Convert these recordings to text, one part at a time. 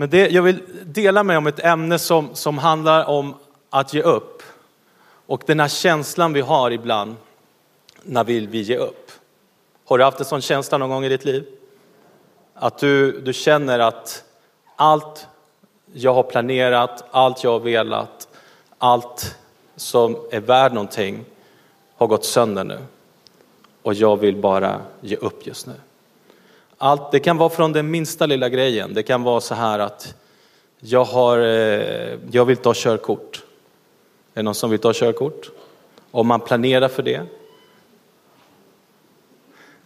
Men det, jag vill dela med om ett ämne som, som handlar om att ge upp. Och den här känslan vi har ibland när vi vill ge upp. Har du haft en sån känsla någon gång i ditt liv? Att du, du känner att allt jag har planerat, allt jag har velat, allt som är värd någonting har gått sönder nu. Och jag vill bara ge upp just nu. Allt, det kan vara från den minsta lilla grejen. Det kan vara så här att jag, har, eh, jag vill ta körkort. Är det någon som vill ta körkort? Om man planerar för det.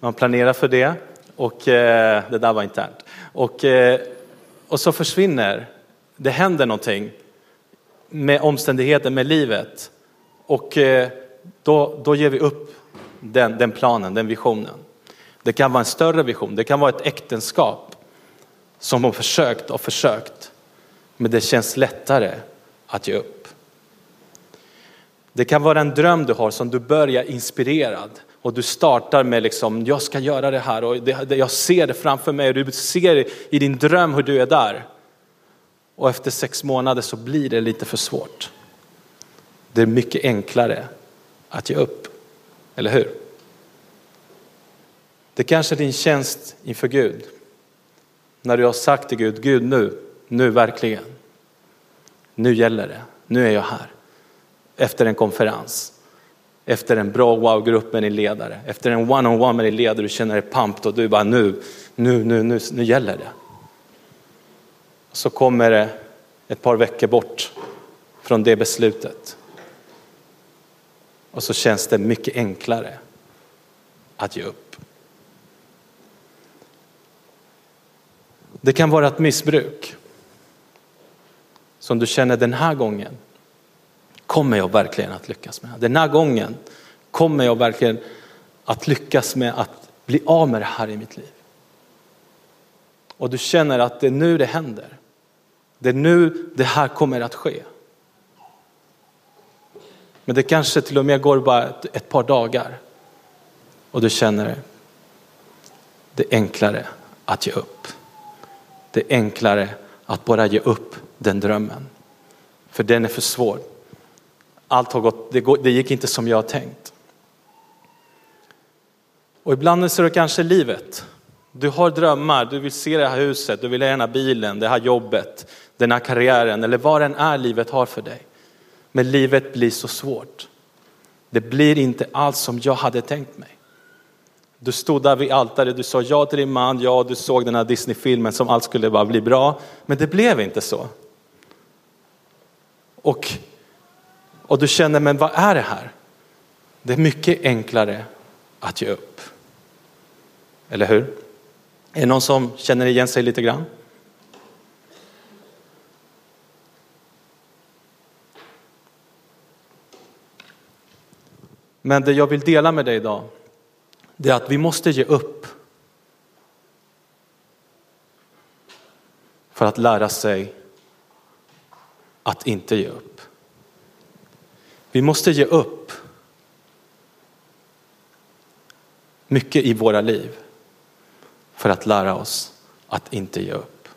Man planerar för det och eh, det där var internt. Och, eh, och så försvinner, det händer någonting med omständigheten, med livet. Och eh, då, då ger vi upp den, den planen, den visionen. Det kan vara en större vision, det kan vara ett äktenskap som har försökt och försökt, men det känns lättare att ge upp. Det kan vara en dröm du har som du börjar inspirerad och du startar med liksom, jag ska göra det här och det, det, jag ser det framför mig och du ser i din dröm hur du är där. Och efter sex månader så blir det lite för svårt. Det är mycket enklare att ge upp, eller hur? Det kanske är din tjänst inför Gud. När du har sagt till Gud, Gud nu, nu verkligen. Nu gäller det, nu är jag här. Efter en konferens, efter en bra wow-grupp med din ledare, efter en one-on-one med din ledare, du känner dig pumped och du bara nu, nu, nu, nu, nu gäller det. Så kommer det ett par veckor bort från det beslutet. Och så känns det mycket enklare att ge upp. Det kan vara ett missbruk som du känner den här gången kommer jag verkligen att lyckas med. Den här gången kommer jag verkligen att lyckas med att bli av med det här i mitt liv. Och du känner att det är nu det händer. Det är nu det här kommer att ske. Men det kanske till och med går bara ett, ett par dagar och du känner det är enklare att ge upp. Det är enklare att bara ge upp den drömmen. För den är för svår. Allt har gått, det, går, det gick inte som jag har tänkt. Och ibland så är det kanske livet. Du har drömmar, du vill se det här huset, du vill ha den här bilen, det här jobbet, den här karriären eller vad den är livet har för dig. Men livet blir så svårt. Det blir inte alls som jag hade tänkt mig. Du stod där vid altaret, du sa ja till din man, ja du såg den här Disney-filmen som allt skulle bara bli bra. Men det blev inte så. Och, och du känner, men vad är det här? Det är mycket enklare att ge upp. Eller hur? Är det någon som känner igen sig lite grann? Men det jag vill dela med dig idag, det är att vi måste ge upp. För att lära sig att inte ge upp. Vi måste ge upp mycket i våra liv för att lära oss att inte ge upp.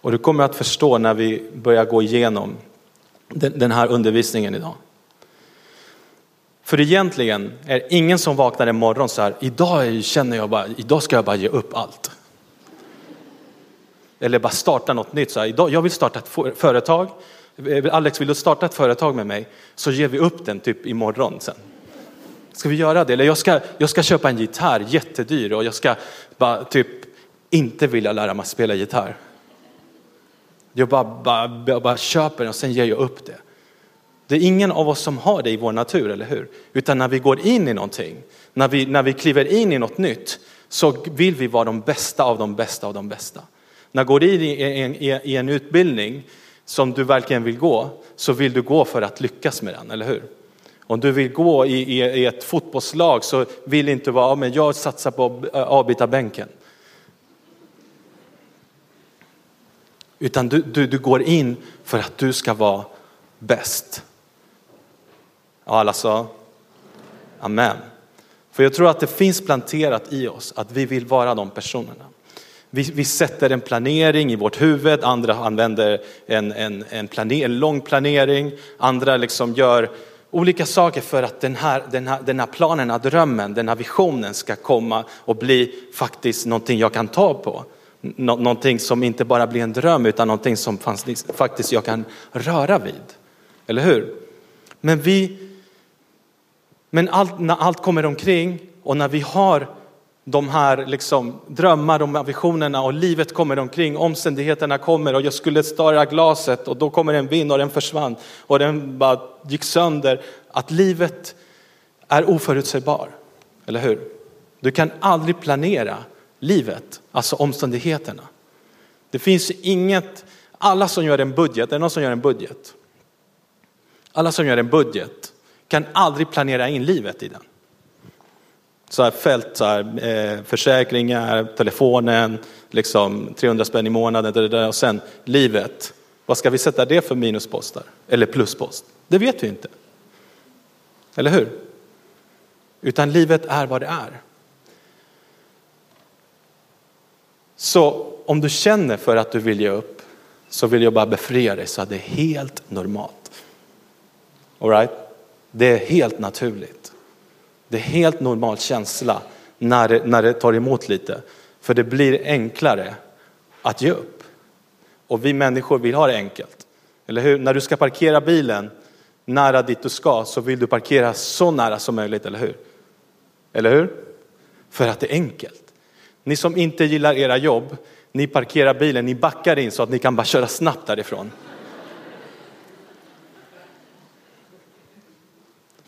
Och du kommer att förstå när vi börjar gå igenom den här undervisningen idag. För egentligen är det ingen som vaknar en morgon så här, idag känner jag bara, idag ska jag bara ge upp allt. Eller bara starta något nytt, så här, idag, jag vill starta ett företag. Alex, vill du starta ett företag med mig? Så ger vi upp den typ imorgon sen. Ska vi göra det? Eller jag ska, jag ska köpa en gitarr, jättedyr, och jag ska bara typ inte vilja lära mig spela gitarr. Jag bara, bara, jag bara köper den och sen ger jag upp det. Det är ingen av oss som har det i vår natur, eller hur? Utan när vi går in i någonting, när vi, när vi kliver in i något nytt, så vill vi vara de bästa av de bästa av de bästa. När du går in i en, i en utbildning som du verkligen vill gå, så vill du gå för att lyckas med den, eller hur? Om du vill gå i, i, i ett fotbollslag så vill inte vara, men jag satsar på eh, avbytarbänken. Utan du, du, du går in för att du ska vara bäst. Och alla sa Amen. För jag tror att det finns planterat i oss att vi vill vara de personerna. Vi, vi sätter en planering i vårt huvud, andra använder en, en, en, planer, en lång planering, andra liksom gör olika saker för att den här, den, här, den här planen, den här drömmen, den här visionen ska komma och bli faktiskt någonting jag kan ta på. Nå, någonting som inte bara blir en dröm utan någonting som faktiskt jag kan röra vid. Eller hur? Men vi, men allt, när allt kommer omkring och när vi har de här liksom drömmar, de här visionerna och livet kommer omkring, omständigheterna kommer och jag skulle störa glaset och då kommer en vind och den försvann och den bara gick sönder. Att livet är oförutsägbar, eller hur? Du kan aldrig planera livet, alltså omständigheterna. Det finns inget, alla som gör en budget, är det någon som gör en budget? Alla som gör en budget kan aldrig planera in livet i den. Så här fält, så här, eh, försäkringar, telefonen, liksom 300 spänn i månaden det där, och sen livet. Vad ska vi sätta det för minusposter eller pluspost? Det vet vi inte. Eller hur? Utan livet är vad det är. Så om du känner för att du vill ge upp så vill jag bara befria dig så att det är helt normalt. All right? Det är helt naturligt. Det är helt normal känsla när det, när det tar emot lite. För det blir enklare att ge upp. Och vi människor vill ha det enkelt. Eller hur? När du ska parkera bilen nära dit du ska så vill du parkera så nära som möjligt, eller hur? Eller hur? För att det är enkelt. Ni som inte gillar era jobb, ni parkerar bilen, ni backar in så att ni kan bara köra snabbt därifrån.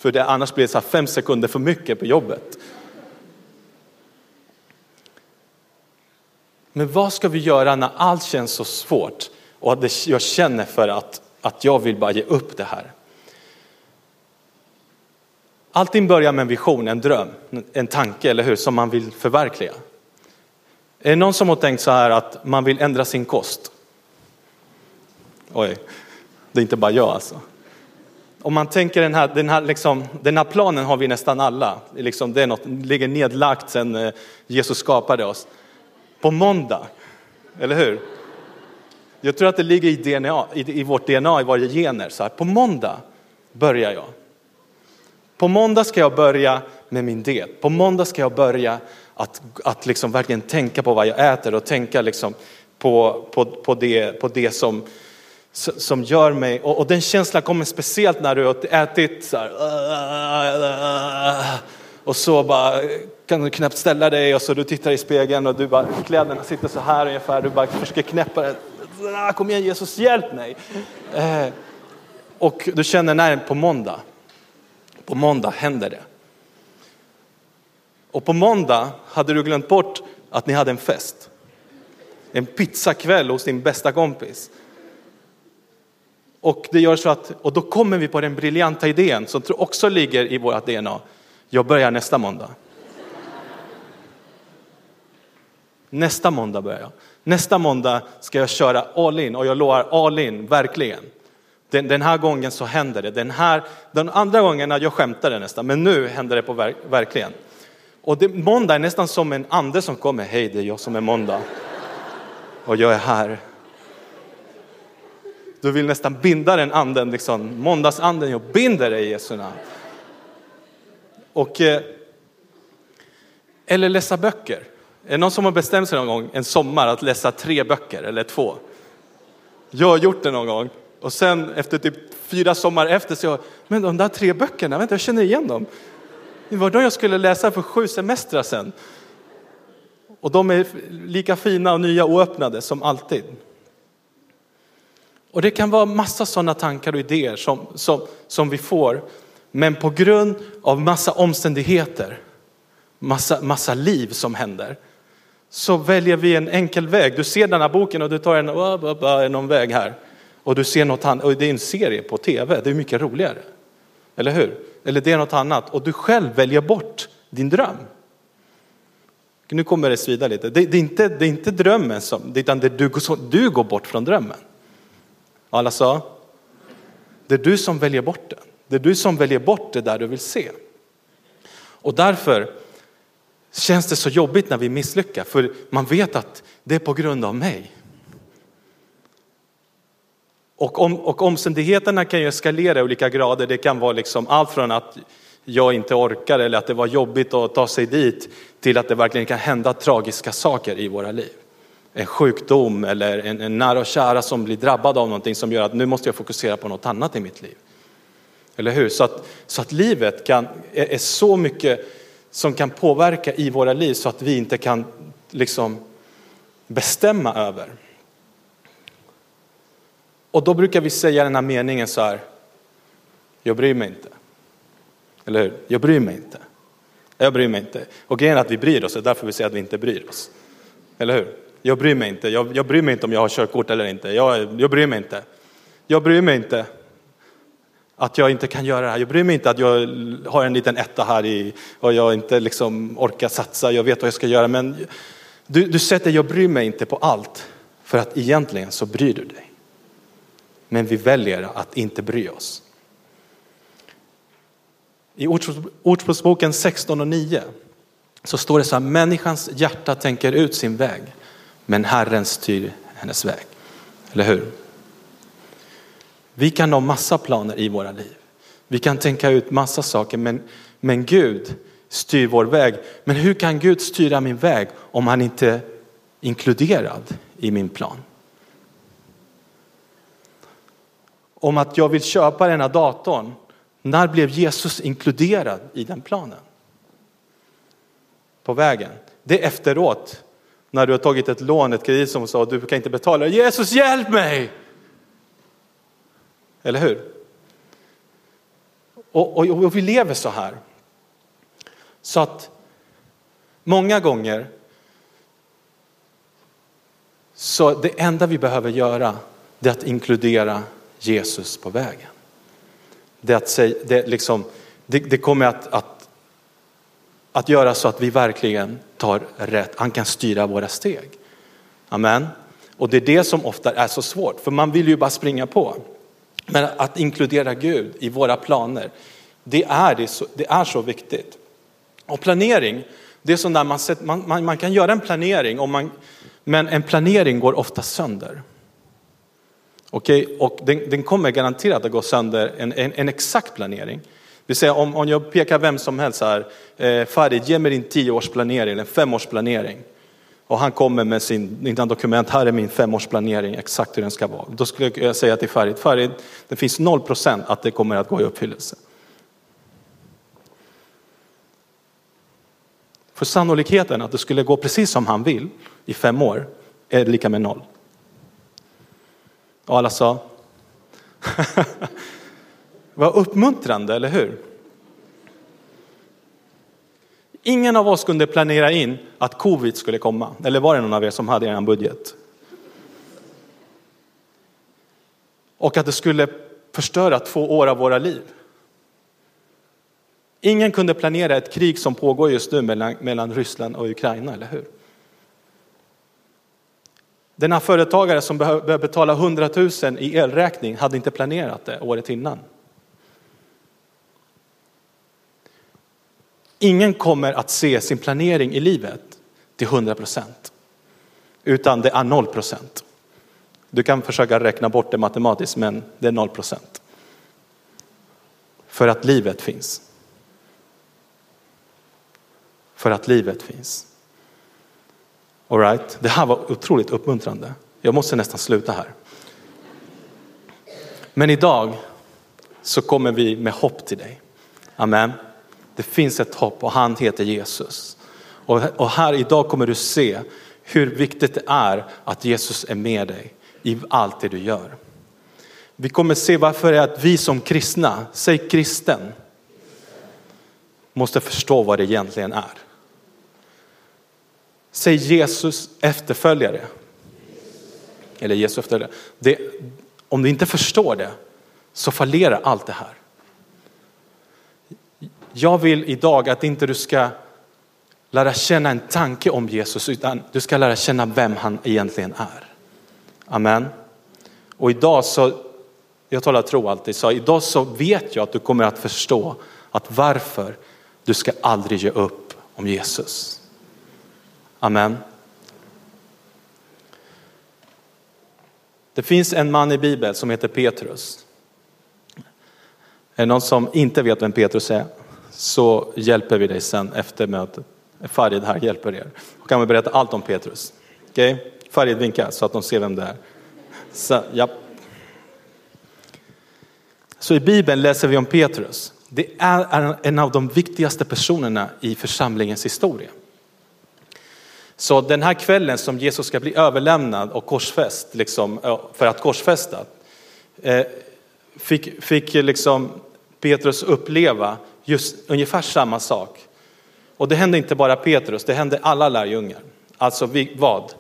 För det, annars blir det så fem sekunder för mycket på jobbet. Men vad ska vi göra när allt känns så svårt och att jag känner för att, att jag vill bara ge upp det här? Allting börjar med en vision, en dröm, en tanke, eller hur, som man vill förverkliga. Är det någon som har tänkt så här att man vill ändra sin kost? Oj, det är inte bara jag alltså. Om man tänker den här, den här, liksom, den här planen har vi nästan alla. Liksom, det är något, ligger nedlagt sedan eh, Jesus skapade oss. På måndag, eller hur? Jag tror att det ligger i, DNA, i, i vårt DNA, i våra gener. Så här, på måndag börjar jag. På måndag ska jag börja med min del. På måndag ska jag börja att, att liksom verkligen tänka på vad jag äter och tänka liksom på, på, på, det, på det som, som gör mig, och, och den känslan kommer speciellt när du har ätit så här, och så bara kan du knappt ställa dig och så du tittar i spegeln och du bara, kläderna sitter så här ungefär, du bara försöker knäppa det. Ah, kom igen Jesus, hjälp mig! Eh, och du känner, när på måndag, på måndag händer det. Och på måndag hade du glömt bort att ni hade en fest. En pizzakväll hos din bästa kompis. Och det gör så att, och då kommer vi på den briljanta idén som också ligger i vårt DNA. Jag börjar nästa måndag. Nästa måndag börjar jag. Nästa måndag ska jag köra all in och jag lovar all in, verkligen. Den, den här gången så händer det. Den, här, den andra gången, jag skämtade nästan, men nu händer det på verk, verkligen. Och det, måndag är nästan som en ande som kommer. Hej, det är jag som är måndag. Och jag är här. Du vill nästan binda den anden, liksom. måndagsanden, jag binder dig i Jesu namn. Och, eh, eller läsa böcker. Är det någon som har bestämt sig någon gång en sommar att läsa tre böcker eller två? Jag har gjort det någon gång. Och sen efter typ fyra sommar efter så jag, men de där tre böckerna, vänta jag känner igen dem. Det var de jag skulle läsa för sju semestrar sedan. Och de är lika fina och nya och öppnade som alltid. Och det kan vara massa sådana tankar och idéer som, som, som vi får. Men på grund av massa omständigheter, massa, massa liv som händer, så väljer vi en enkel väg. Du ser den här boken och du tar en, oh, någon väg här. Och du ser något annat, och det är en serie på tv, det är mycket roligare. Eller hur? Eller det är något annat. Och du själv väljer bort din dröm. Nu kommer det svida lite. Det, det, är, inte, det är inte drömmen som, utan det är du, du går bort från drömmen. Alla sa? Det är du som väljer bort det. Det är du som väljer bort det där du vill se. Och därför känns det så jobbigt när vi misslyckas för man vet att det är på grund av mig. Och, om, och omständigheterna kan ju eskalera i olika grader. Det kan vara liksom allt från att jag inte orkar eller att det var jobbigt att ta sig dit till att det verkligen kan hända tragiska saker i våra liv. En sjukdom eller en, en nära och kära som blir drabbad av någonting som gör att nu måste jag fokusera på något annat i mitt liv. Eller hur? Så att, så att livet kan, är, är så mycket som kan påverka i våra liv så att vi inte kan liksom bestämma över. Och då brukar vi säga den här meningen så här, jag bryr mig inte. Eller hur? Jag bryr mig inte. Jag bryr mig inte. Och grejen är att vi bryr oss, det är därför vi säger att vi inte bryr oss. Eller hur? Jag bryr mig inte. Jag, jag bryr mig inte om jag har körkort eller inte. Jag, jag bryr mig inte. Jag bryr mig inte att jag inte kan göra det här. Jag bryr mig inte att jag har en liten etta här i, och jag inte liksom orkar satsa. Jag vet vad jag ska göra. Men du, du sätter jag bryr mig inte på allt. För att egentligen så bryr du dig. Men vi väljer att inte bry oss. I Ordspråksboken 16 och 9 så står det så här, människans hjärta tänker ut sin väg, men Herren styr hennes väg. Eller hur? Vi kan ha massa planer i våra liv. Vi kan tänka ut massa saker, men, men Gud styr vår väg. Men hur kan Gud styra min väg om han inte är inkluderad i min plan? Om att jag vill köpa den här datorn, när blev Jesus inkluderad i den planen? På vägen. Det är efteråt, när du har tagit ett lån, ett kredit som sa du kan inte betala. Jesus hjälp mig! Eller hur? Och, och, och vi lever så här. Så att många gånger så det enda vi behöver göra det är att inkludera Jesus på vägen. Det, att säga, det, liksom, det, det kommer att, att, att göra så att vi verkligen tar rätt, han kan styra våra steg. Amen. Och det är det som ofta är så svårt, för man vill ju bara springa på. Men att inkludera Gud i våra planer, det är, det så, det är så viktigt. Och planering, det är så när man, man, man, man kan göra en planering, om man, men en planering går ofta sönder. Okej, okay? och den, den, kommer garanterat att gå sönder en, en, en exakt planering. Det säga om, om jag pekar vem som helst här, eh, Farid, ge mig din tioårsplanering, en femårsplanering. Och han kommer med sin dokument, här är min femårsplanering, exakt hur den ska vara. Då skulle jag säga till Farid, Farid, det finns noll procent att det kommer att gå i uppfyllelse. För sannolikheten att det skulle gå precis som han vill i fem år är lika med noll. Och alla sa, vad uppmuntrande, eller hur? Ingen av oss kunde planera in att covid skulle komma. Eller var det någon av er som hade en budget? Och att det skulle förstöra två år av våra liv. Ingen kunde planera ett krig som pågår just nu mellan, mellan Ryssland och Ukraina, eller hur? Den här företagare som behöver betala 100 000 i elräkning hade inte planerat det året innan. Ingen kommer att se sin planering i livet till 100 procent, utan det är 0 procent. Du kan försöka räkna bort det matematiskt, men det är 0 procent. För att livet finns. För att livet finns. All right. Det här var otroligt uppmuntrande. Jag måste nästan sluta här. Men idag så kommer vi med hopp till dig. Amen. Det finns ett hopp och han heter Jesus. Och, här idag kommer du se hur viktigt det är att Jesus är med dig i allt det du gör. Vi kommer se varför det är att vi som kristna, säg kristen, måste förstå vad det egentligen är. Säg Jesus efterföljare. Eller Jesus efterföljare. Det, om du inte förstår det så fallerar allt det här. Jag vill idag att inte du ska lära känna en tanke om Jesus utan du ska lära känna vem han egentligen är. Amen. Och idag så, jag talar tro alltid, så idag så vet jag att du kommer att förstå att varför du ska aldrig ge upp om Jesus. Amen. Det finns en man i Bibeln som heter Petrus. Är det någon som inte vet vem Petrus är så hjälper vi dig sen efter mötet. Farid här hjälper er. och kan vi berätta allt om Petrus. Okej? Okay? Farid vinka så att de ser vem det är. Så, ja. så i Bibeln läser vi om Petrus. Det är en av de viktigaste personerna i församlingens historia. Så den här kvällen som Jesus ska bli överlämnad och korsfäst, liksom, för att korsfästa, eh, fick, fick liksom Petrus uppleva just ungefär samma sak. Och det hände inte bara Petrus, det hände alla lärjungar. Alltså vad?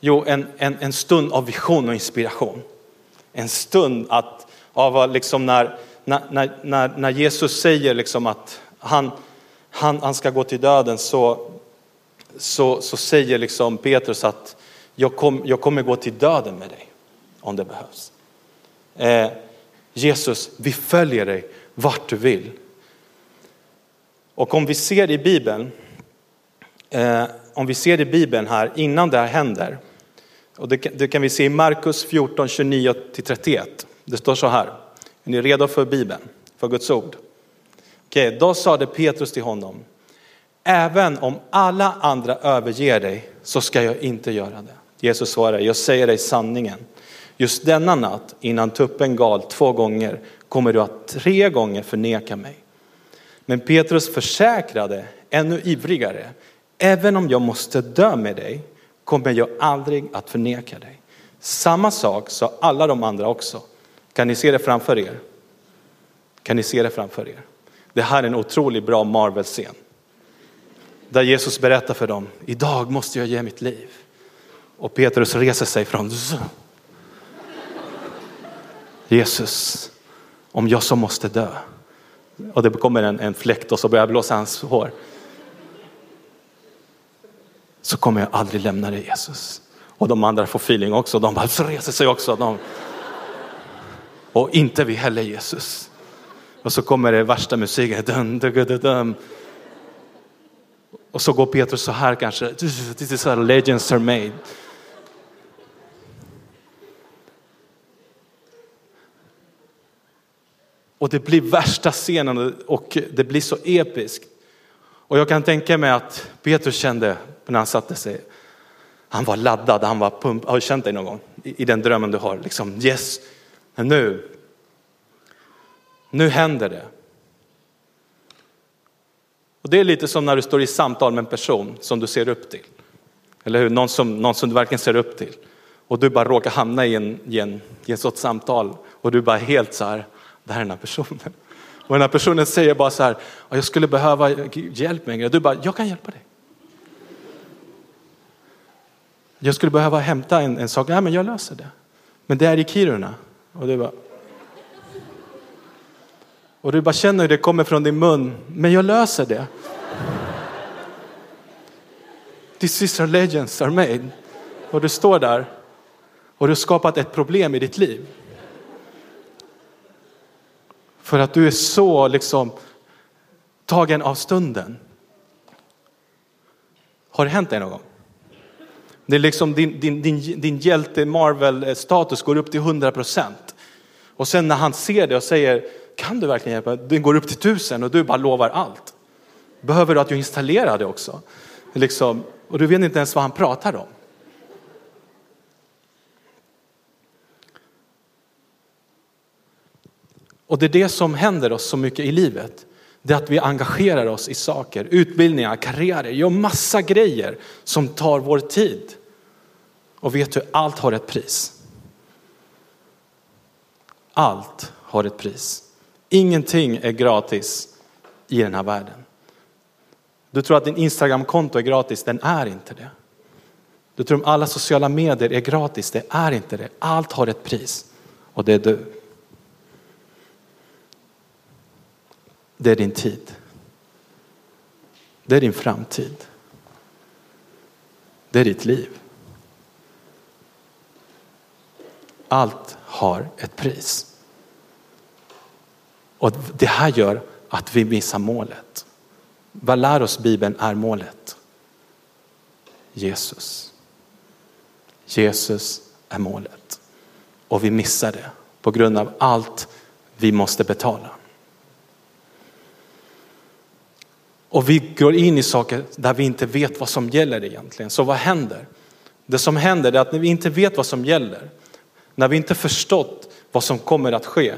Jo, en, en, en stund av vision och inspiration. En stund att, av liksom när, när, när, när Jesus säger liksom att han, han, han ska gå till döden så, så, så säger liksom Petrus att jag, kom, jag kommer gå till döden med dig om det behövs. Eh, Jesus, vi följer dig vart du vill. Och om vi ser i Bibeln, eh, om vi ser i Bibeln här innan det här händer, och det, det kan vi se i Markus 14, 29-31. Det står så här, är ni redo för Bibeln, för Guds ord? Okej, då sade Petrus till honom, även om alla andra överger dig så ska jag inte göra det. Jesus svarade, jag säger dig sanningen. Just denna natt innan tuppen gal två gånger kommer du att tre gånger förneka mig. Men Petrus försäkrade ännu ivrigare, även om jag måste dö med dig kommer jag aldrig att förneka dig. Samma sak sa alla de andra också. Kan ni se det framför er? Kan ni se det framför er? Det här är en otroligt bra Marvel-scen. Där Jesus berättar för dem, idag måste jag ge mitt liv. Och Petrus reser sig från Jesus, om jag så måste dö. Och det kommer en, en fläkt och så börjar jag blåsa hans hår. Så kommer jag aldrig lämna dig Jesus. Och de andra får feeling också, de bara reser sig också. De... Och inte vi heller Jesus. Och så kommer det värsta musiken. Dun, dun, dun, dun. Och så går Petrus så här kanske. This is how legends are made. Och det blir värsta scenen och det blir så episkt. Och jag kan tänka mig att Petrus kände när han satte sig, han var laddad, han var pump. Har du känt dig någon gång i, den drömmen du har? Liksom yes, nu, nu händer det. Och det är lite som när du står i samtal med en person som du ser upp till. Eller hur? Någon som, någon som du verkligen ser upp till. Och du bara råkar hamna i en, i en, i en sorts samtal och du bara helt så här, det här är den här personen. Och den här personen säger bara så här, jag skulle behöva hjälp med en grej. Du bara, jag kan hjälpa dig. Jag skulle behöva hämta en, en sak, ja men jag löser det. Men det är i Kiruna. Och du bara, och du bara känner hur det kommer från din mun, men jag löser det. This is our legends are made. Och du står där och du har skapat ett problem i ditt liv. För att du är så liksom tagen av stunden. Har det hänt dig någon gång? Det är liksom din, din, din, din hjälte Marvel-status går upp till 100 procent. Och sen när han ser det och säger, kan du verkligen hjälpa? Den går upp till tusen och du bara lovar allt. Behöver du att jag installerar det också? Liksom, och du vet inte ens vad han pratar om. Och det är det som händer oss så mycket i livet. Det är att vi engagerar oss i saker, utbildningar, karriärer, gör massa grejer som tar vår tid. Och vet du, allt har ett pris. Allt har ett pris. Ingenting är gratis i den här världen. Du tror att din Instagramkonto är gratis, den är inte det. Du tror att alla sociala medier är gratis, det är inte det. Allt har ett pris och det är du. Det är din tid. Det är din framtid. Det är ditt liv. Allt har ett pris. Och det här gör att vi missar målet. Vad lär oss Bibeln är målet? Jesus. Jesus är målet. Och vi missar det på grund av allt vi måste betala. Och vi går in i saker där vi inte vet vad som gäller egentligen. Så vad händer? Det som händer är att när vi inte vet vad som gäller, när vi inte förstått vad som kommer att ske,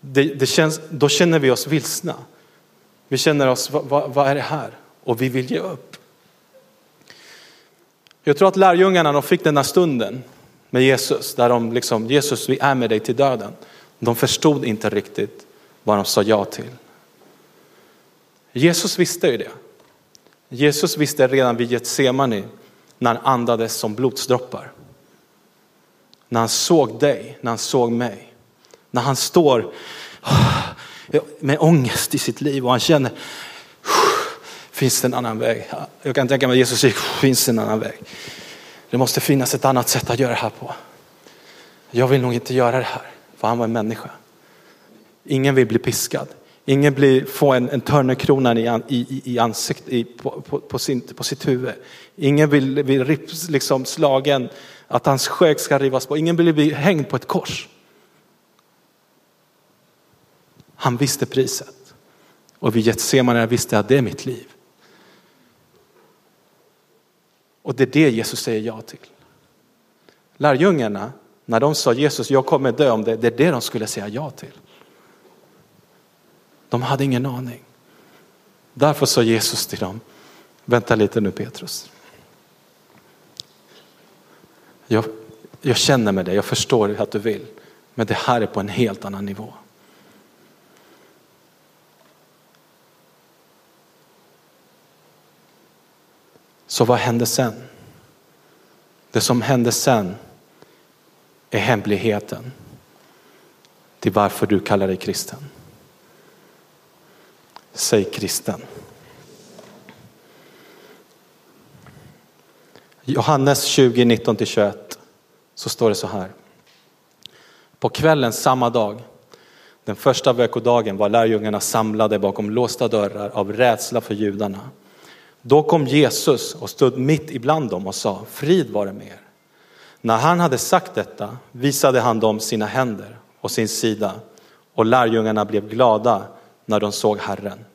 det, det känns, då känner vi oss vilsna. Vi känner oss, vad, vad, vad är det här? Och vi vill ge upp. Jag tror att lärjungarna, de fick den här stunden med Jesus, där de liksom, Jesus vi är med dig till döden. De förstod inte riktigt vad de sa ja till. Jesus visste ju det. Jesus visste redan vid Getsemane när han andades som blodsdroppar. När han såg dig, när han såg mig. När han står ah, med ångest i sitt liv och han känner, ah, finns det en annan väg? Jag kan tänka mig att Jesus säger, ah, finns det en annan väg? Det måste finnas ett annat sätt att göra det här på. Jag vill nog inte göra det här, för han var en människa. Ingen vill bli piskad. Ingen blir, får en, en törnekrona i, i, i ansikt, i, på, på, på, sin, på sitt huvud. Ingen vill bli liksom slagen, att hans skägg ska rivas på. Ingen vill bli hängd på ett kors. Han visste priset. Och vid Getsemane visste att det är mitt liv. Och det är det Jesus säger ja till. Lärjungarna, när de sa Jesus, jag kommer dö om det, det är det de skulle säga ja till. De hade ingen aning. Därför sa Jesus till dem, vänta lite nu Petrus. Jag, jag känner med dig, jag förstår att du vill, men det här är på en helt annan nivå. Så vad hände sen? Det som hände sen är hemligheten till varför du kallar dig kristen. Säg kristen. Johannes 20, 19-21 så står det så här. På kvällen samma dag, den första veckodagen var lärjungarna samlade bakom låsta dörrar av rädsla för judarna. Då kom Jesus och stod mitt ibland dem och sa, frid vare med er. När han hade sagt detta visade han dem sina händer och sin sida och lärjungarna blev glada när de såg Herren.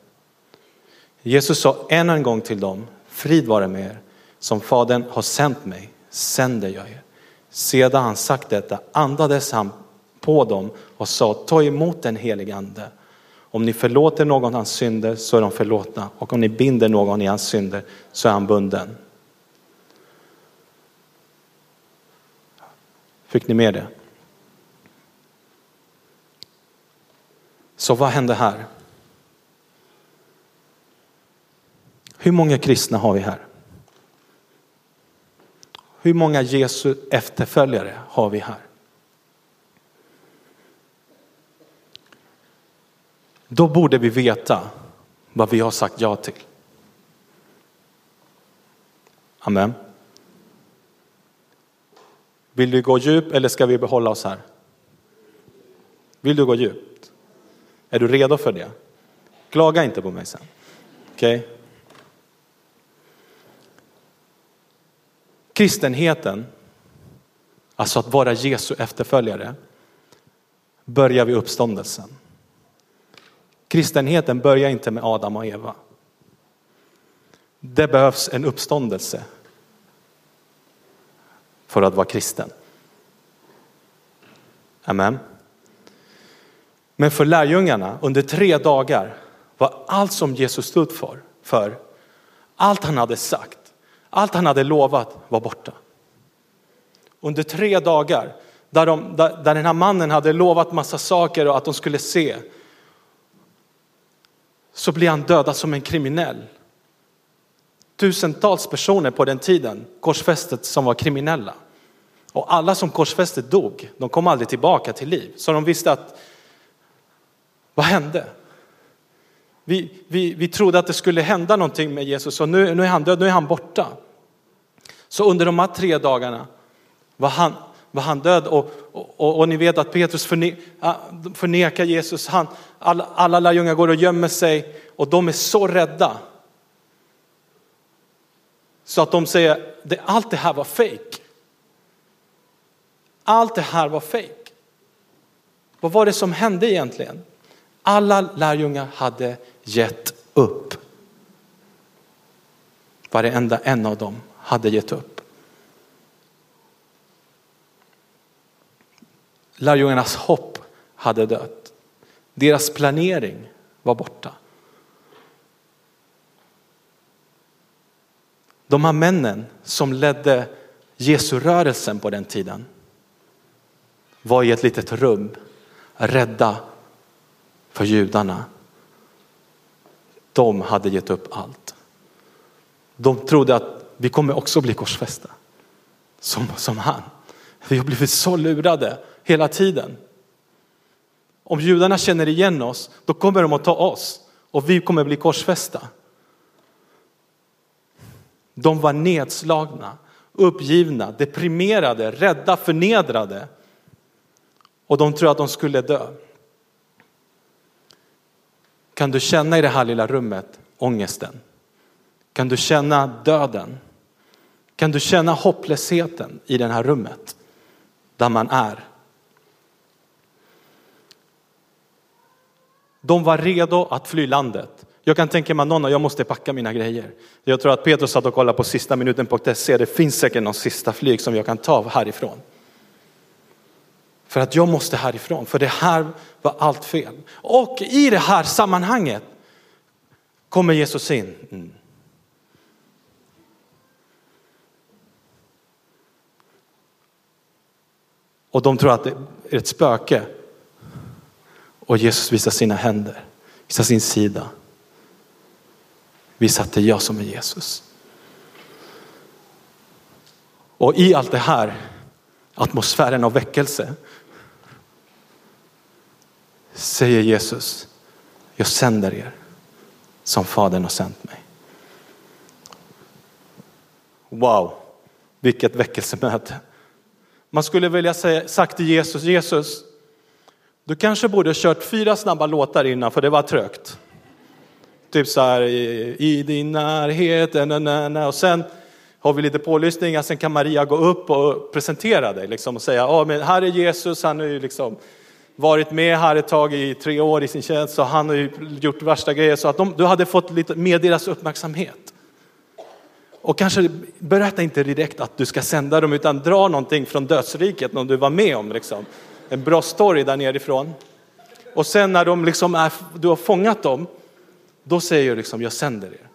Jesus sa än en gång till dem, frid vare med er, som Fadern har sänt mig, sänder jag er. Sedan han sagt detta andades han på dem och sa, ta emot den helige ande. Om ni förlåter någon hans synder så är de förlåtna och om ni binder någon i hans synder så är han bunden. Fick ni med det? Så vad hände här? Hur många kristna har vi här? Hur många Jesu efterföljare har vi här? Då borde vi veta vad vi har sagt ja till. Amen. Vill du gå djup eller ska vi behålla oss här? Vill du gå djupt? Är du redo för det? Klaga inte på mig sen. Okej? Okay? Kristenheten, alltså att vara Jesu efterföljare, börjar vid uppståndelsen. Kristenheten börjar inte med Adam och Eva. Det behövs en uppståndelse för att vara kristen. Amen. Men för lärjungarna under tre dagar var allt som Jesus stod för, för allt han hade sagt, allt han hade lovat var borta. Under tre dagar där, de, där, där den här mannen hade lovat massa saker och att de skulle se så blir han dödad som en kriminell. Tusentals personer på den tiden korsfästet som var kriminella. Och alla som korsfästet dog, de kom aldrig tillbaka till liv. Så de visste att, vad hände? Vi, vi, vi trodde att det skulle hända någonting med Jesus och nu, nu är han död, nu är han borta. Så under de här tre dagarna var han, var han död och, och, och, ni vet att Petrus förne, äh, förnekar Jesus. Han, alla, alla lärjungar går och gömmer sig och de är så rädda. Så att de säger, allt det här var fake. Allt det här var fake. Vad var det som hände egentligen? Alla lärjungar hade gett upp. Varenda en av dem hade gett upp. Lärjungarnas hopp hade dött. Deras planering var borta. De här männen som ledde Jesu rörelsen på den tiden var i ett litet rum rädda för judarna. De hade gett upp allt. De trodde att vi kommer också bli korsfästa som, som han. Vi har blivit så lurade hela tiden. Om judarna känner igen oss, då kommer de att ta oss och vi kommer bli korsfästa. De var nedslagna, uppgivna, deprimerade, rädda, förnedrade. Och de tror att de skulle dö. Kan du känna i det här lilla rummet ångesten? Kan du känna döden? Kan du känna hopplösheten i det här rummet där man är? De var redo att fly landet. Jag kan tänka mig någon jag måste packa mina grejer. Jag tror att Petrus satt och kollade på sista minuten på SC. Det finns säkert någon sista flyg som jag kan ta härifrån. För att jag måste härifrån, för det här var allt fel. Och i det här sammanhanget kommer Jesus in. Mm. Och de tror att det är ett spöke. Och Jesus visar sina händer, visar sin sida. Visar att det är jag som är Jesus. Och i allt det här, atmosfären av väckelse, säger Jesus, jag sänder er som Fadern har sänt mig. Wow, vilket väckelsemöte. Man skulle vilja säga, sagt till Jesus, Jesus, du kanske borde ha kört fyra snabba låtar innan för det var trögt. Typ så här, i din närhet, na, na, na. och sen har vi lite pålyssningar, sen kan Maria gå upp och presentera dig liksom, och säga, oh, men här är Jesus, han är ju liksom varit med här ett tag i tre år i sin tjänst så han har ju gjort värsta grejer så att de, du hade fått lite mer deras uppmärksamhet. Och kanske berätta inte direkt att du ska sända dem utan dra någonting från dödsriket, någon du var med om. Liksom. En bra story där nerifrån. Och sen när de liksom är, du har fångat dem, då säger du liksom jag sänder er.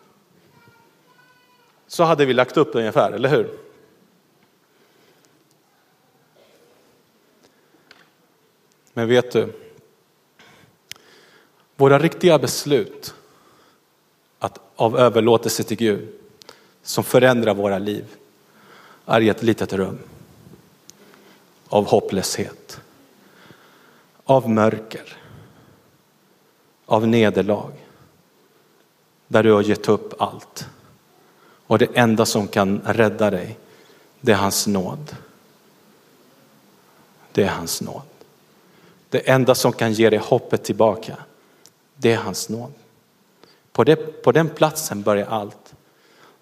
Så hade vi lagt upp det ungefär, eller hur? Men vet du, våra riktiga beslut att, av överlåtelse till Gud som förändrar våra liv är i ett litet rum av hopplöshet, av mörker, av nederlag där du har gett upp allt. Och det enda som kan rädda dig, det är hans nåd. Det är hans nåd. Det enda som kan ge dig hoppet tillbaka, det är hans nåd. På, det, på den platsen börjar allt.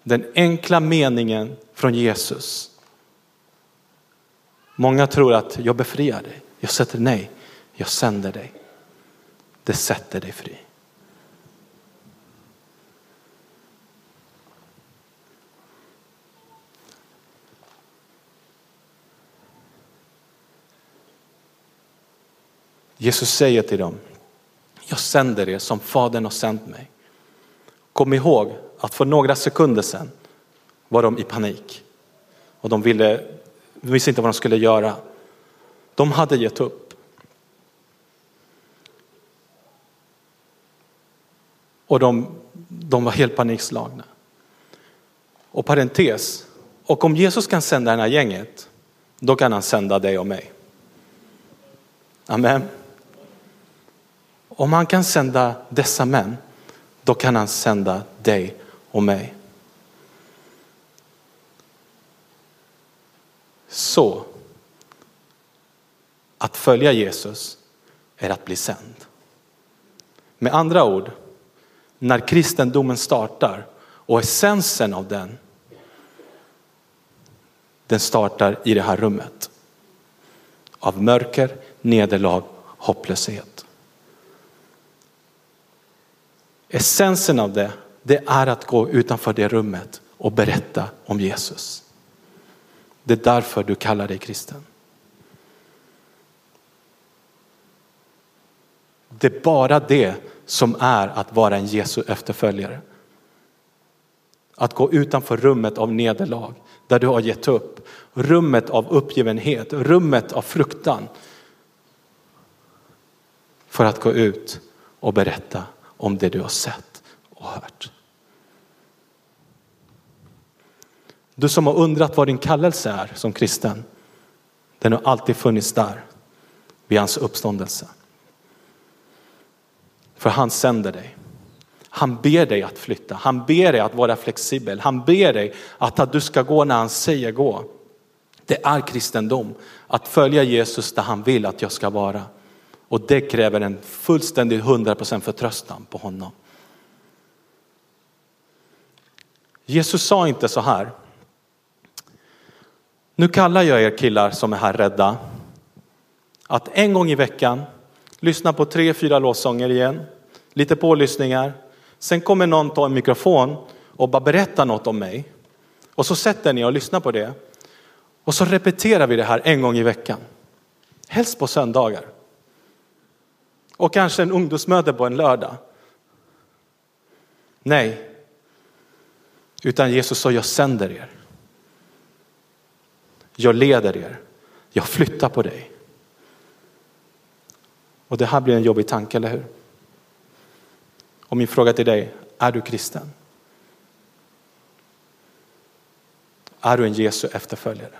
Den enkla meningen från Jesus. Många tror att jag befriar dig, jag sätter nej, jag sänder dig. Det sätter dig fri. Jesus säger till dem, jag sänder er som Fadern har sänt mig. Kom ihåg att för några sekunder sedan var de i panik och de, ville, de visste inte vad de skulle göra. De hade gett upp. Och de, de var helt panikslagna. Och parentes, och om Jesus kan sända det här gänget, då kan han sända dig och mig. Amen. Om han kan sända dessa män, då kan han sända dig och mig. Så att följa Jesus är att bli sänd. Med andra ord, när kristendomen startar och essensen av den den startar i det här rummet. Av mörker, nederlag, hopplöshet. Essensen av det, det är att gå utanför det rummet och berätta om Jesus. Det är därför du kallar dig kristen. Det är bara det som är att vara en Jesu efterföljare. Att gå utanför rummet av nederlag där du har gett upp. Rummet av uppgivenhet, rummet av fruktan. För att gå ut och berätta om det du har sett och hört. Du som har undrat vad din kallelse är som kristen, den har alltid funnits där vid hans uppståndelse. För han sänder dig. Han ber dig att flytta, han ber dig att vara flexibel, han ber dig att, att du ska gå när han säger gå. Det är kristendom, att följa Jesus där han vill att jag ska vara. Och det kräver en fullständig 100% förtröstan på honom. Jesus sa inte så här. Nu kallar jag er killar som är här rädda att en gång i veckan lyssna på tre, fyra låtsånger igen, lite pålyssningar. Sen kommer någon ta en mikrofon och bara berätta något om mig. Och så sätter ni och lyssnar på det. Och så repeterar vi det här en gång i veckan. Helst på söndagar. Och kanske en ungdomsmöte på en lördag. Nej, utan Jesus sa jag sänder er. Jag leder er. Jag flyttar på dig. Och det här blir en jobbig tanke, eller hur? Och min fråga till dig, är du kristen? Är du en Jesu efterföljare?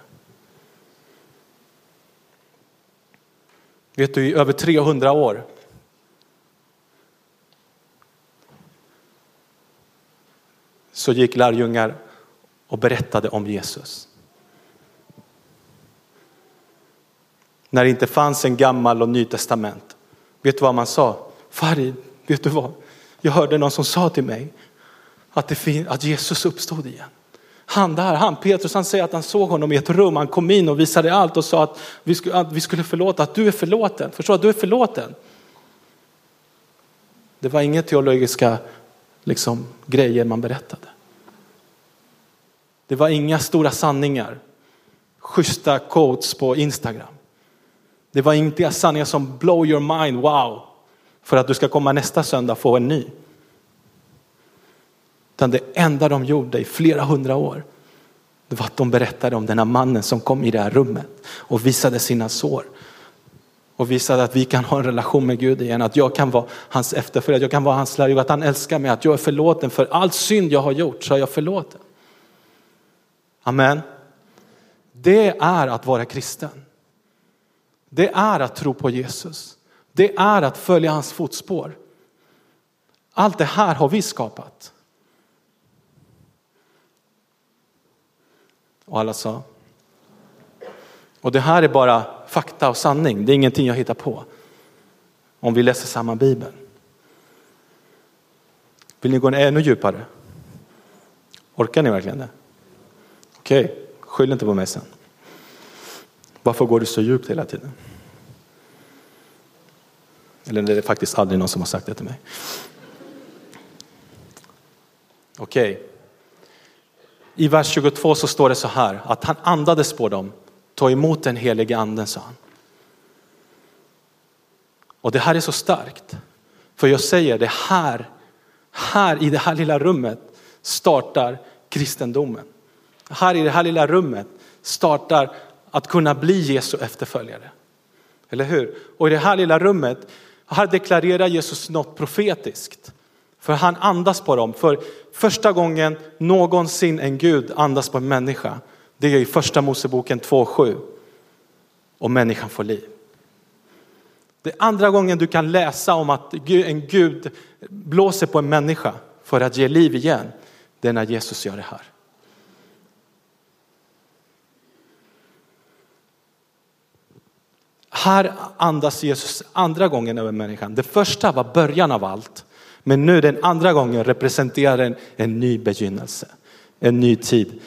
Vet du, i över 300 år så gick lärjungar och berättade om Jesus. När det inte fanns en gammal och ny testament. Vet du vad man sa? Farid, vet du vad? Jag hörde någon som sa till mig att, det att Jesus uppstod igen. Han där, han Petrus, han säger att han såg honom i ett rum. Han kom in och visade allt och sa att vi skulle, att vi skulle förlåta, att du är förlåten. Förstår du? att du är förlåten. Det var inga teologiska liksom, grejer man berättade. Det var inga stora sanningar, schyssta quotes på Instagram. Det var inte sanningar som blow your mind, wow, för att du ska komma nästa söndag och få en ny. Utan det enda de gjorde i flera hundra år, det var att de berättade om den här mannen som kom i det här rummet och visade sina sår. Och visade att vi kan ha en relation med Gud igen, att jag kan vara hans efterföljare, jag kan vara hans lärjunge, att han älskar mig, att jag är förlåten för all synd jag har gjort så är jag förlåten. Amen. Det är att vara kristen. Det är att tro på Jesus. Det är att följa hans fotspår. Allt det här har vi skapat. Och alla sa. Och det här är bara fakta och sanning. Det är ingenting jag hittar på. Om vi läser samma bibel. Vill ni gå ännu djupare? Orkar ni verkligen det? Okej, okay. skyll inte på mig sen. Varför går du så djupt hela tiden? Eller det är faktiskt aldrig någon som har sagt det till mig. Okej. Okay. I vers 22 så står det så här att han andades på dem. Ta emot den helige anden sa han. Och det här är så starkt. För jag säger det här, här i det här lilla rummet startar kristendomen. Här i det här lilla rummet startar att kunna bli Jesu efterföljare. Eller hur? Och i det här lilla rummet, här deklarerar Jesus något profetiskt. För han andas på dem. För första gången någonsin en Gud andas på en människa, det är i första Moseboken 2.7. Och människan får liv. Det är andra gången du kan läsa om att en Gud blåser på en människa för att ge liv igen. Det är när Jesus gör det här. Här andas Jesus andra gången över människan. Det första var början av allt. Men nu den andra gången representerar en, en ny begynnelse. En ny tid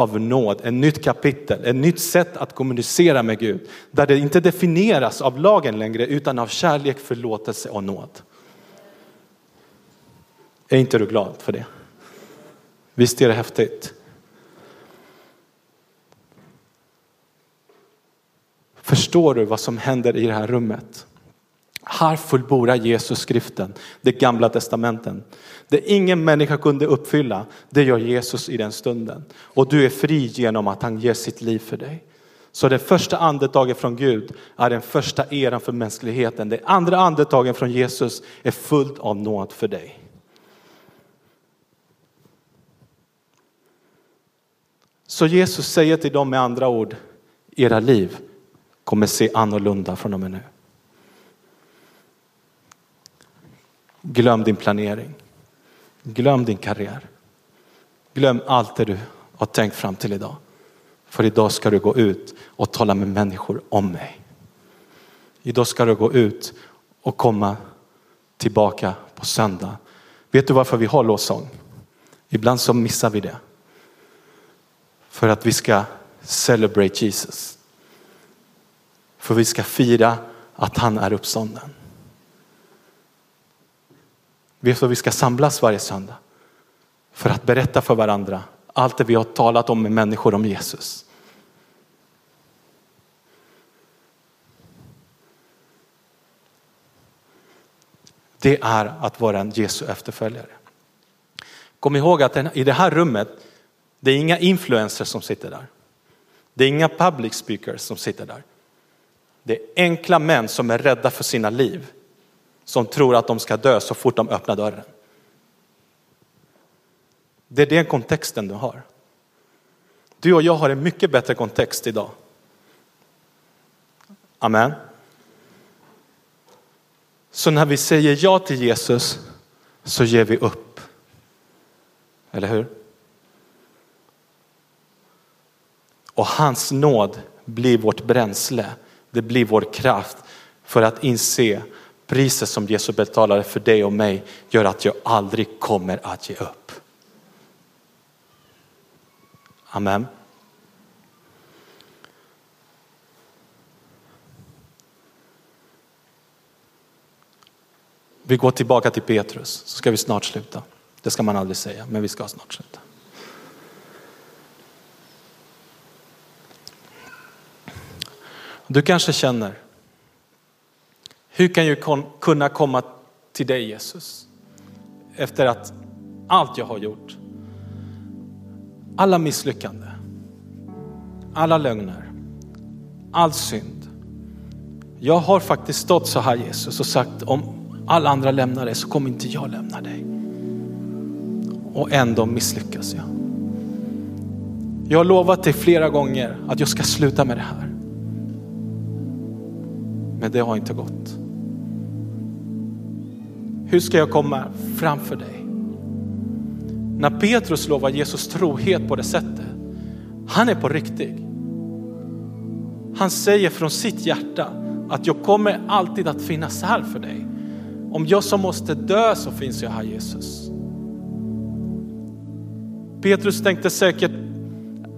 av nåd, ett nytt kapitel, ett nytt sätt att kommunicera med Gud. Där det inte definieras av lagen längre utan av kärlek, förlåtelse och nåd. Är inte du glad för det? Visst är det häftigt? Förstår du vad som händer i det här rummet? Här fullbordar Jesus skriften, det gamla testamenten. Det ingen människa kunde uppfylla, det gör Jesus i den stunden. Och du är fri genom att han ger sitt liv för dig. Så det första andetaget från Gud är den första eran för mänskligheten. Det andra andetaget från Jesus är fullt av nåd för dig. Så Jesus säger till dem med andra ord, era liv kommer se annorlunda från och med nu. Glöm din planering. Glöm din karriär. Glöm allt det du har tänkt fram till idag. För idag ska du gå ut och tala med människor om mig. Idag ska du gå ut och komma tillbaka på söndag. Vet du varför vi har lovsång? Ibland så missar vi det. För att vi ska celebrate Jesus. För vi ska fira att han är uppstånden. Vet du vad vi ska samlas varje söndag? För att berätta för varandra allt det vi har talat om med människor om Jesus. Det är att vara en Jesu efterföljare. Kom ihåg att i det här rummet, det är inga influencers som sitter där. Det är inga public speakers som sitter där. Det är enkla män som är rädda för sina liv som tror att de ska dö så fort de öppnar dörren. Det är den kontexten du har. Du och jag har en mycket bättre kontext idag. Amen. Så när vi säger ja till Jesus så ger vi upp. Eller hur? Och hans nåd blir vårt bränsle. Det blir vår kraft för att inse Priset som Jesus betalade för dig och mig gör att jag aldrig kommer att ge upp. Amen. Vi går tillbaka till Petrus så ska vi snart sluta. Det ska man aldrig säga, men vi ska snart sluta. Du kanske känner hur kan jag kunna komma till dig Jesus? Efter att allt jag har gjort, alla misslyckande, alla lögner, all synd. Jag har faktiskt stått så här Jesus och sagt om alla andra lämnar dig så kommer inte jag lämna dig. Och ändå misslyckas jag. Jag har lovat dig flera gånger att jag ska sluta med det här. Men det har inte gått. Hur ska jag komma framför dig? När Petrus lovar Jesus trohet på det sättet, han är på riktigt. Han säger från sitt hjärta att jag kommer alltid att finnas här för dig. Om jag som måste dö så finns jag här Jesus. Petrus tänkte säkert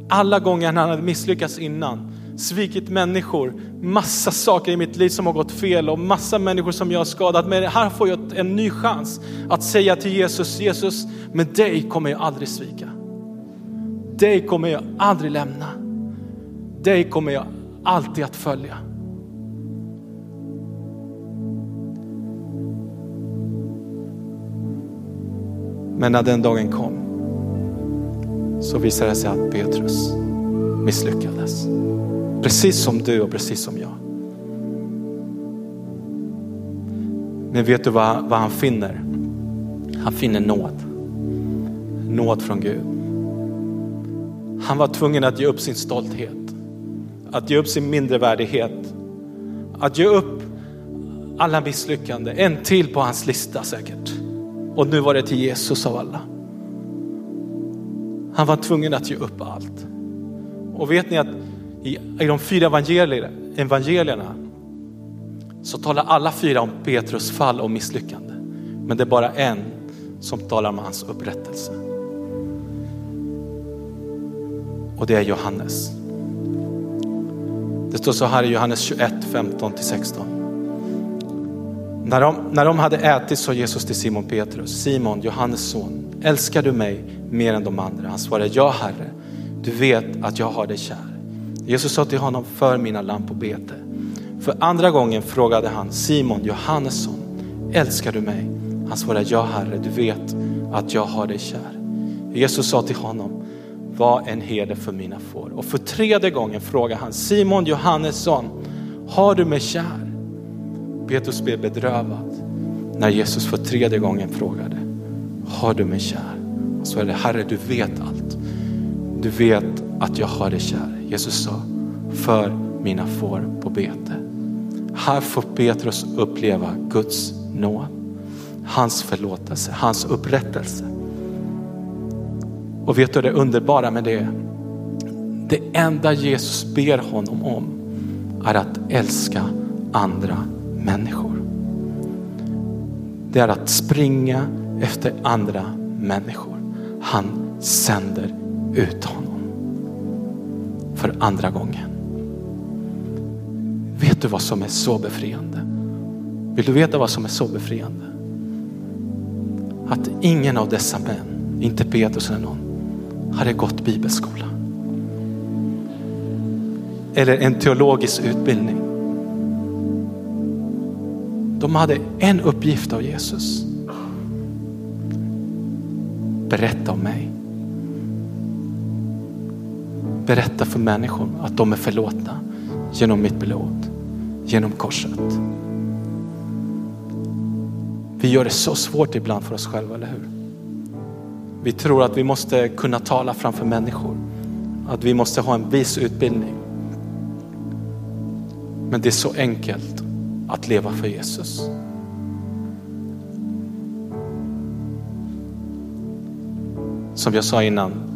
alla gånger han hade misslyckats innan, svikit människor, massa saker i mitt liv som har gått fel och massa människor som jag har skadat. Men här får jag en ny chans att säga till Jesus, Jesus, med dig kommer jag aldrig svika. Dig kommer jag aldrig lämna. Dig kommer jag alltid att följa. Men när den dagen kom så visade det sig att Petrus misslyckades. Precis som du och precis som jag. Men vet du vad, vad han finner? Han finner nåd. Nåd från Gud. Han var tvungen att ge upp sin stolthet. Att ge upp sin mindervärdighet, Att ge upp alla misslyckanden. En till på hans lista säkert. Och nu var det till Jesus av alla. Han var tvungen att ge upp allt. Och vet ni att i, i de fyra evangelierna, evangelierna så talar alla fyra om Petrus fall och misslyckande. Men det är bara en som talar om hans upprättelse. och det är Johannes. Det står så här i Johannes 21, 15 16. När de, när de hade ätit sa Jesus till Simon Petrus, Simon, Johannes son, älskar du mig mer än de andra? Han svarade, ja Herre, du vet att jag har dig kär. Jesus sa till honom, för mina lamm på bete. För andra gången frågade han Simon, Johannesson, älskar du mig? Han svarade, ja Herre, du vet att jag har dig kär. Jesus sa till honom, var en herde för mina får. Och för tredje gången frågade han Simon Johannesson, har du mig kär? Petrus blev bedrövad när Jesus för tredje gången frågade, har du mig kär? Och så är det, Herre du vet allt. Du vet att jag har dig kär. Jesus sa, för mina får på bete. Här får Petrus uppleva Guds nåd, hans förlåtelse, hans upprättelse. Och vet du det underbara med det? Det enda Jesus ber honom om är att älska andra människor. Det är att springa efter andra människor. Han sänder ut honom för andra gången. Vet du vad som är så befriande? Vill du veta vad som är så befriande? Att ingen av dessa män, inte Petrus eller någon, hade gått bibelskola. Eller en teologisk utbildning. De hade en uppgift av Jesus. Berätta om mig. Berätta för människor att de är förlåtna genom mitt blod, genom korset. Vi gör det så svårt ibland för oss själva, eller hur? Vi tror att vi måste kunna tala framför människor. Att vi måste ha en viss utbildning. Men det är så enkelt att leva för Jesus. Som jag sa innan.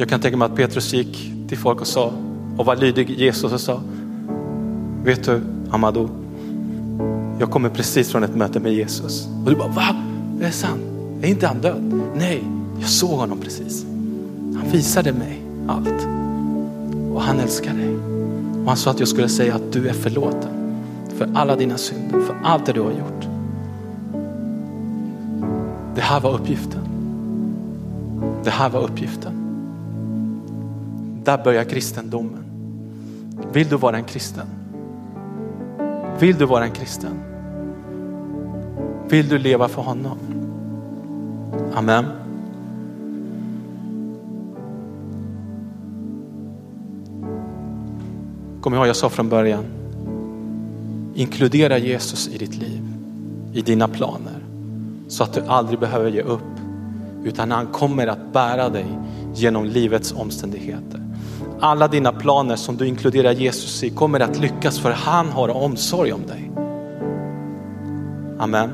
Jag kan tänka mig att Petrus gick till folk och sa och var lydig Jesus och sa. Vet du Amadou, jag kommer precis från ett möte med Jesus. Och du bara, va? Det är sant. Är inte han död? Nej, jag såg honom precis. Han visade mig allt. Och han älskar dig. Och han sa att jag skulle säga att du är förlåten för alla dina synder, för allt det du har gjort. Det här var uppgiften. Det här var uppgiften. Där börjar kristendomen. Vill du vara en kristen? Vill du vara en kristen? Vill du leva för honom? Amen. Kom ihåg, jag sa från början, inkludera Jesus i ditt liv, i dina planer, så att du aldrig behöver ge upp, utan han kommer att bära dig genom livets omständigheter. Alla dina planer som du inkluderar Jesus i kommer att lyckas för han har omsorg om dig. Amen.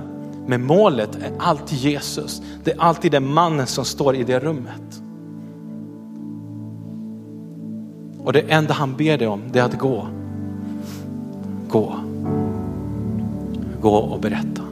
Men målet är alltid Jesus. Det är alltid den mannen som står i det rummet. Och det enda han ber dig om det är att gå. Gå. Gå och berätta.